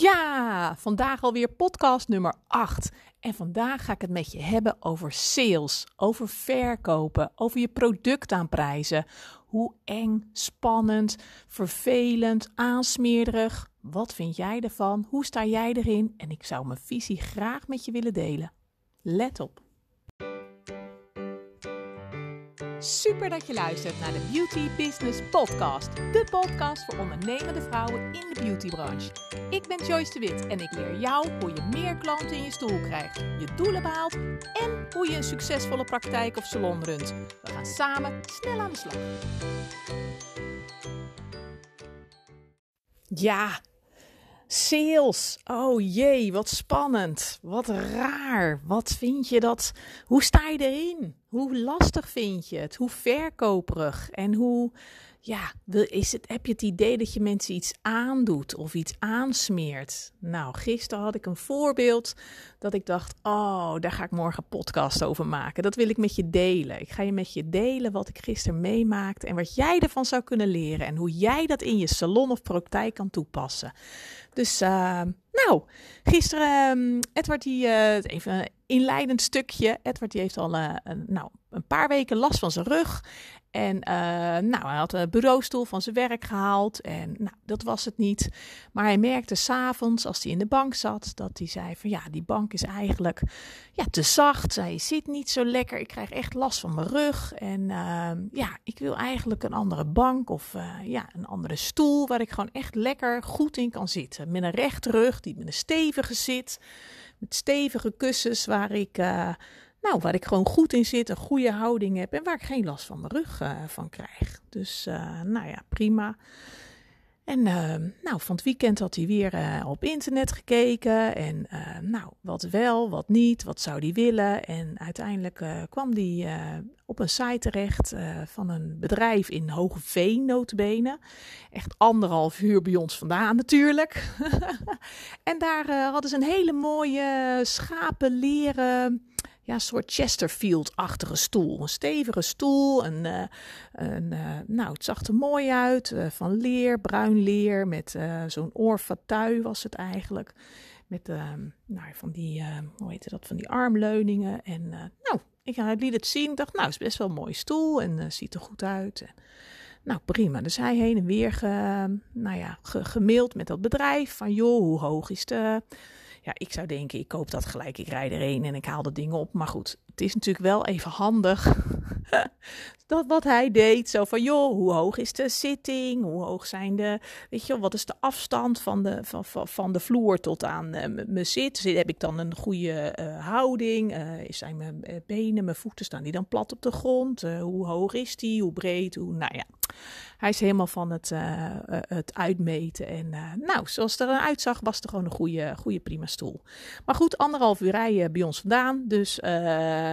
Ja, vandaag alweer podcast nummer 8. En vandaag ga ik het met je hebben over sales, over verkopen, over je product aanprijzen. Hoe eng, spannend, vervelend, aansmeerderig. Wat vind jij ervan? Hoe sta jij erin? En ik zou mijn visie graag met je willen delen. Let op. Super dat je luistert naar de Beauty Business Podcast. De podcast voor ondernemende vrouwen in de beautybranche. Ik ben Joyce de Wit en ik leer jou hoe je meer klanten in je stoel krijgt, je doelen behaalt en hoe je een succesvolle praktijk of salon runt. We gaan samen snel aan de slag. Ja, Sales. Oh jee, wat spannend. Wat raar. Wat vind je dat? Hoe sta je erin? Hoe lastig vind je het? Hoe verkoperig? En hoe ja, is het, heb je het idee dat je mensen iets aandoet of iets aansmeert? Nou, gisteren had ik een voorbeeld dat ik dacht: Oh, daar ga ik morgen een podcast over maken. Dat wil ik met je delen. Ik ga je met je delen wat ik gisteren meemaakte en wat jij ervan zou kunnen leren en hoe jij dat in je salon of praktijk kan toepassen. Dus, uh, nou, gisteren, uh, Edward, die, uh, even een inleidend stukje. Edward, die heeft al een, nou, een paar weken last van zijn rug. En uh, nou, hij had een bureaustoel van zijn werk gehaald. En nou, dat was het niet. Maar hij merkte s'avonds, als hij in de bank zat, dat hij zei van ja, die bank is eigenlijk ja, te zacht. Hij zit niet zo lekker. Ik krijg echt last van mijn rug. En uh, ja, ik wil eigenlijk een andere bank of uh, ja, een andere stoel waar ik gewoon echt lekker goed in kan zitten. Met een rechte rug, die met een stevige zit. Met stevige kussens waar ik nou, waar ik gewoon goed in zit, een goede houding heb en waar ik geen last van mijn rug uh, van krijg. Dus uh, nou ja, prima. En uh, nou, van het weekend had hij weer op internet gekeken. En nou, wat wel, wat niet, wat zou hij willen. En uiteindelijk kwam hij op een site terecht van een bedrijf in Hogeveen, notabene. Echt anderhalf uur bij ons vandaan natuurlijk. en daar hadden ze een hele mooie schapen leren ja, soort Chesterfield-achtige stoel. Een stevige stoel. Een, een, uh, nou, het zag er mooi uit. Uh, van leer, bruin leer. Met zo'n oorfatui was het eigenlijk. Met nou, van die, hoe heet dat, van die armleuningen. En nou, ik liet het zien. dacht, nou, het is best wel een mooie stoel. En ziet er goed uit. Nou, prima. Dus hij heen en weer ge, nou ja, ge, met dat bedrijf. Van, joh, hoe hoog is de ja, ik zou denken, ik koop dat gelijk, ik rijd erheen en ik haal dat ding op. Maar goed, is natuurlijk wel even handig dat wat hij deed. Zo van, joh, hoe hoog is de zitting? Hoe hoog zijn de, weet je, wat is de afstand van de, van, van, van de vloer tot aan uh, mijn zit? Heb ik dan een goede uh, houding? Uh, zijn mijn benen, mijn voeten, staan die dan plat op de grond? hoe hoog is die? Hoe breed? Hoe, nou ja, hij is helemaal van het, het uitmeten. En nou, zoals het eruit uitzag, was het gewoon een goede, goede prima stoel. Maar goed, anderhalf uur rijden bij ons vandaan. Dus,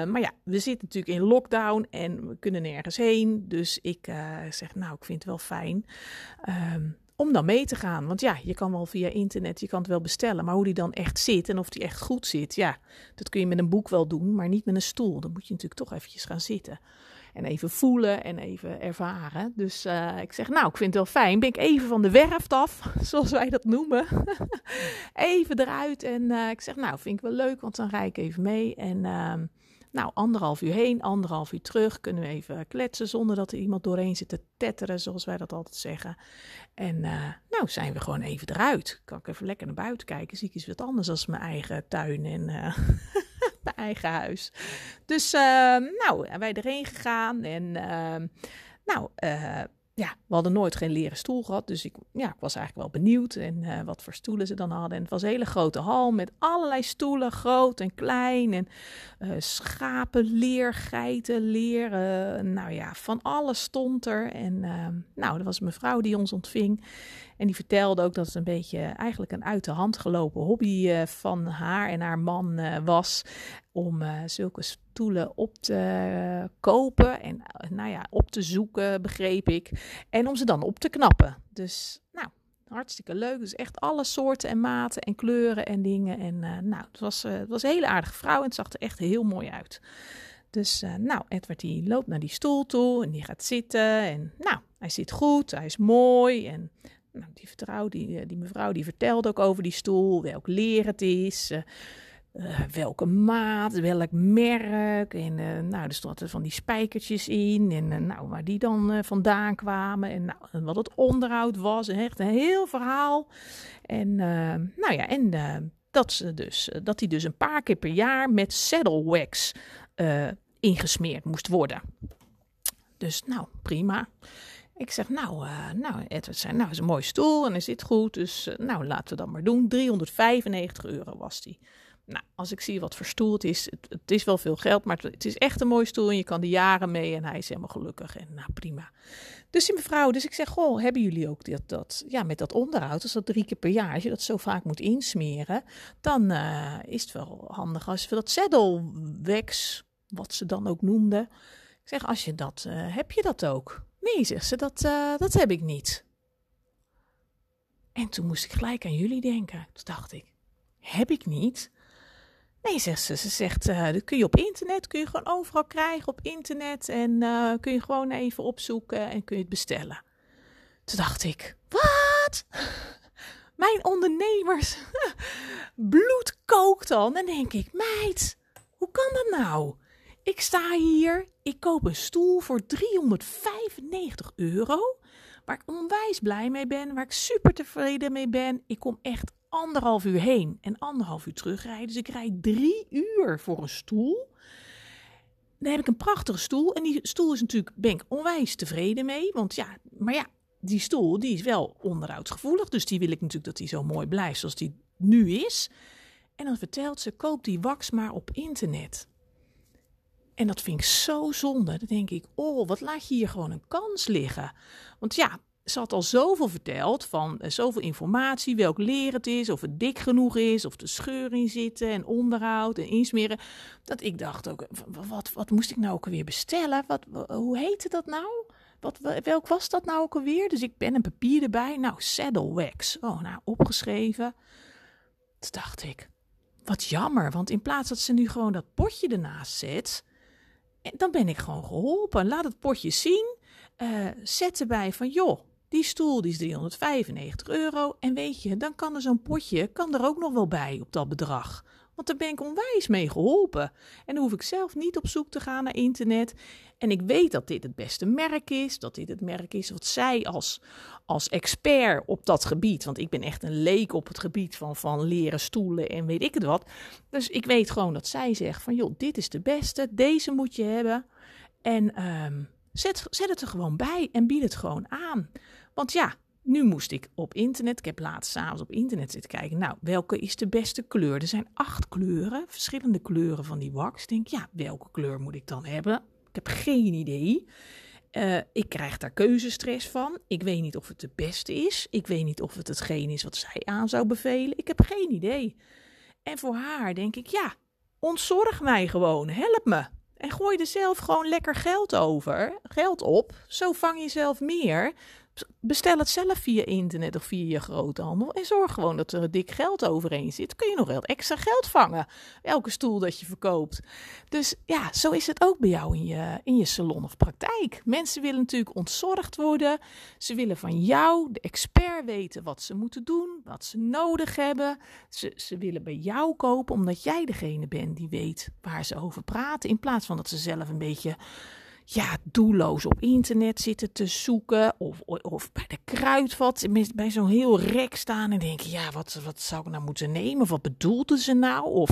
maar ja, we zitten natuurlijk in lockdown en we kunnen nergens heen. Dus ik uh, zeg, nou, ik vind het wel fijn um, om dan mee te gaan. Want ja, je kan wel via internet, je kan het wel bestellen. Maar hoe die dan echt zit en of die echt goed zit, ja, dat kun je met een boek wel doen, maar niet met een stoel. Dan moet je natuurlijk toch eventjes gaan zitten. En even voelen en even ervaren. Dus uh, ik zeg, nou, ik vind het wel fijn. Ben ik even van de werf af, zoals wij dat noemen. even eruit. En ik zeg, nou, vind ik wel leuk, want dan rijd ik even mee. En uh, nou, anderhalf uur heen, anderhalf uur terug. Kunnen we even kletsen zonder dat er iemand doorheen zit te tetteren, zoals wij dat altijd zeggen. En uh, nou, zijn we gewoon even eruit. Kan ik even lekker naar buiten kijken. Zie ik iets wat anders als mijn eigen tuin en uh, mijn eigen huis. Dus uh, nou, wij erheen gegaan en nou, ja, we hadden nooit geen leren stoel gehad. Dus ik, ja, ik was eigenlijk wel benieuwd en uh, wat voor stoelen ze dan hadden. En het was een hele grote hal met allerlei stoelen, groot en klein. En uh, schapen, leer, geiten, leer. Uh, nou ja, van alles stond er. En nou, er was een mevrouw die ons ontving. En die vertelde ook dat het een beetje eigenlijk een uit de hand gelopen hobby van haar en haar man was. Om zulke stoelen op te kopen en nou ja, op te zoeken, begreep ik. En om ze dan op te knappen. Dus nou, hartstikke leuk. Dus echt alle soorten en maten en kleuren en dingen. En nou, het was, het was een hele aardige vrouw en het zag er echt heel mooi uit. Dus nou, Edward die loopt naar die stoel toe en die gaat zitten. En nou, hij zit goed, hij is mooi. En Nou, die, die, die mevrouw die vertelde ook over die stoel, welk leer het is, uh, welke maat, welk merk. En uh, nou, er stonden van die spijkertjes in. En nou, waar die dan vandaan kwamen. En nou, wat het onderhoud was. Echt een heel verhaal. En nou ja, en dat, ze dus, dat hij dus een paar keer per jaar met saddle wax ingesmeerd moest worden. Dus nou, prima. Ik zeg, nou, uh, nou, Edward zei, nou, is een mooie stoel en hij zit goed. Dus nou, laten we dat maar doen. 395 euro was die. Nou, als ik zie wat voor stoel het is, het, is wel veel geld, maar het, is echt een mooie stoel en je kan de jaren mee en hij is helemaal gelukkig en nou prima. Dus die mevrouw, dus ik zeg, goh, hebben jullie ook dat, dat ja, met dat onderhoud, als dat drie keer per jaar, als je dat zo vaak moet insmeren, dan uh, is het wel handig als we dat saddlewax, wat ze dan ook noemden, ik zeg, als je dat, heb je dat ook? Nee, zegt ze, dat, uh, dat heb ik niet. En toen moest ik gelijk aan jullie denken. Toen dacht ik, heb ik niet? Nee, zegt ze. Ze zegt, uh, dat kun je op internet, kun je gewoon overal krijgen op internet. En uh, kun je gewoon even opzoeken en kun je het bestellen. Toen dacht ik, wat? Mijn ondernemers bloed kookt dan. Dan denk ik, meid, hoe kan dat nou? Ik sta hier, ik koop een stoel voor 395 euro. Waar ik onwijs blij mee ben, waar ik super tevreden mee ben. Ik kom echt anderhalf uur heen en anderhalf uur terugrijden. Dus ik rijd drie uur voor een stoel. Dan heb ik een prachtige stoel. En die stoel is natuurlijk, ben ik onwijs tevreden mee. Want ja, maar ja, die stoel die is wel onderhoudsgevoelig. Dus die wil ik natuurlijk dat die zo mooi blijft zoals die nu is. En dan vertelt ze, koop die wax maar op internet. En dat vind ik zo zonde. Dan denk ik, oh, wat laat je hier gewoon een kans liggen. Want ja, ze had al zoveel verteld van uh, zoveel informatie, welk leer het is, of het dik genoeg is, of de scheur in zitten en onderhoud en insmeren. Dat ik dacht ook, wat, wat moest ik nou ook alweer bestellen? Wat, hoe heette dat nou? Wat, welk was dat nou ook alweer? Dus ik ben een papier erbij. Nou, saddle wax. Oh, nou, opgeschreven. Toen dacht ik, wat jammer, want in plaats dat ze nu gewoon dat potje ernaast zet, dan ben ik gewoon geholpen. Laat het potje zien. Uh, zet erbij van, joh, die stoel die is 395 euro. En weet je, dan kan er zo'n potje kan er ook nog wel bij op dat bedrag. Want daar ben ik onwijs mee geholpen. En dan hoef ik zelf niet op zoek te gaan naar internet. En ik weet dat dit het beste merk is. Dat dit het merk is wat zij als, als expert op dat gebied. Want ik ben echt een leek op het gebied van, van leren stoelen en weet ik het wat. Dus ik weet gewoon dat zij zegt van joh, dit is de beste. Deze moet je hebben. En um, zet, zet het er gewoon bij en bied het gewoon aan. Want ja, nu moest ik op internet, ik heb laatst s'avonds op internet zitten kijken. Nou, welke is de beste kleur? Er zijn acht kleuren, verschillende kleuren van die wax. Ik denk, ja, welke kleur moet ik dan hebben? Ik heb geen idee. Uh, ik krijg daar keuzestress van. Ik weet niet of het de beste is. Ik weet niet of het hetgeen is wat zij aan zou bevelen. Ik heb geen idee. En voor haar denk ik, ja, ontzorg mij gewoon. Help me. En gooi er zelf gewoon lekker geld over, geld op. Zo vang je zelf meer bestel het zelf via internet of via je groothandel. En zorg gewoon dat er dik geld overheen zit. Kun je nog wel extra geld vangen. Elke stoel dat je verkoopt. Dus ja, zo is het ook bij jou in je, in je salon of praktijk. Mensen willen natuurlijk ontzorgd worden. Ze willen van jou, de expert, weten wat ze moeten doen. Wat ze nodig hebben. Ze, ze willen bij jou kopen omdat jij degene bent die weet waar ze over praten. In plaats van dat ze zelf een beetje ja, doelloos op internet zitten te zoeken. Of, of bij de kruidvat bij zo'n heel rek staan en denken: ja, wat, wat zou ik nou moeten nemen? Of wat bedoelden ze nou? Of.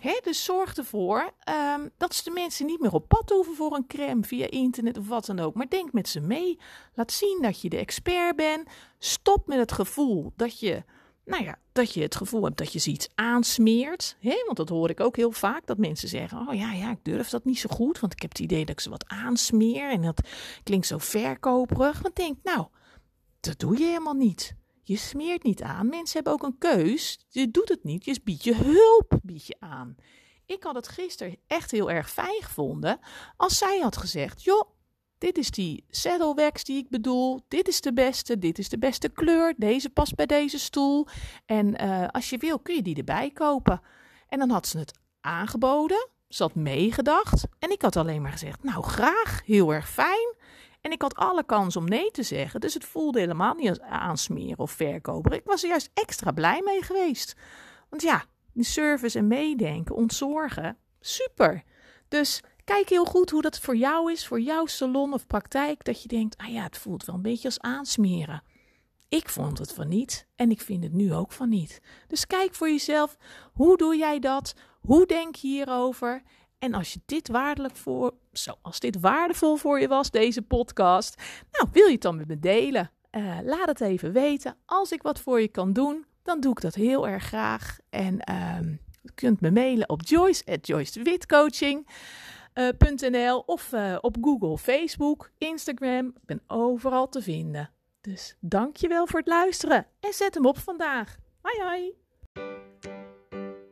He, dus zorg ervoor um, dat ze de mensen niet meer op pad hoeven voor een crème via internet of wat dan ook. Maar denk met ze mee. Laat zien dat je de expert bent. Stop met het gevoel dat je nou ja, dat je het gevoel hebt dat je ze iets aansmeert. Hè? Want dat hoor ik ook heel vaak, dat mensen zeggen... oh ja, ja, ik durf dat niet zo goed, want ik heb het idee dat ik ze wat aansmeer... en dat klinkt zo verkoperig. Maar denk, nou, dat doe je helemaal niet. Je smeert niet aan. Mensen hebben ook een keus. Je doet het niet, je biedt je hulp bied je aan. Ik had het gisteren echt heel erg fijn gevonden als zij had gezegd... joh, dit is die saddlewax die ik bedoel. Dit is de beste. Dit is de beste kleur. Deze past bij deze stoel. En uh, als je wil kun je die erbij kopen. En dan had ze het aangeboden. Ze had meegedacht. En ik had alleen maar gezegd, nou graag, heel erg fijn. En ik had alle kans om nee te zeggen. Dus het voelde helemaal niet als aansmeren of verkopen. Ik was er juist extra blij mee geweest. Want ja, die service en meedenken, ontzorgen, super. Dus kijk heel goed hoe dat voor jou is, voor jouw salon of praktijk. Dat je denkt, ah ja, het voelt wel een beetje als aansmeren. Ik vond het van niet en ik vind het nu ook van niet. Dus kijk voor jezelf, hoe doe jij dat? Hoe denk je hierover? En als je dit waardelijk voor, zo, als dit waardevol voor je was, deze podcast, nou, wil je het dan met me delen? Uh, laat het even weten. Als ik wat voor je kan doen, dan doe ik dat heel erg graag. En uh, je kunt me mailen op joyce at joycewitcoaching.nl uh, of uh, op Google, Facebook, Instagram. Ik ben overal te vinden. Dus dankjewel voor het luisteren en zet hem op vandaag. Hoi hoi!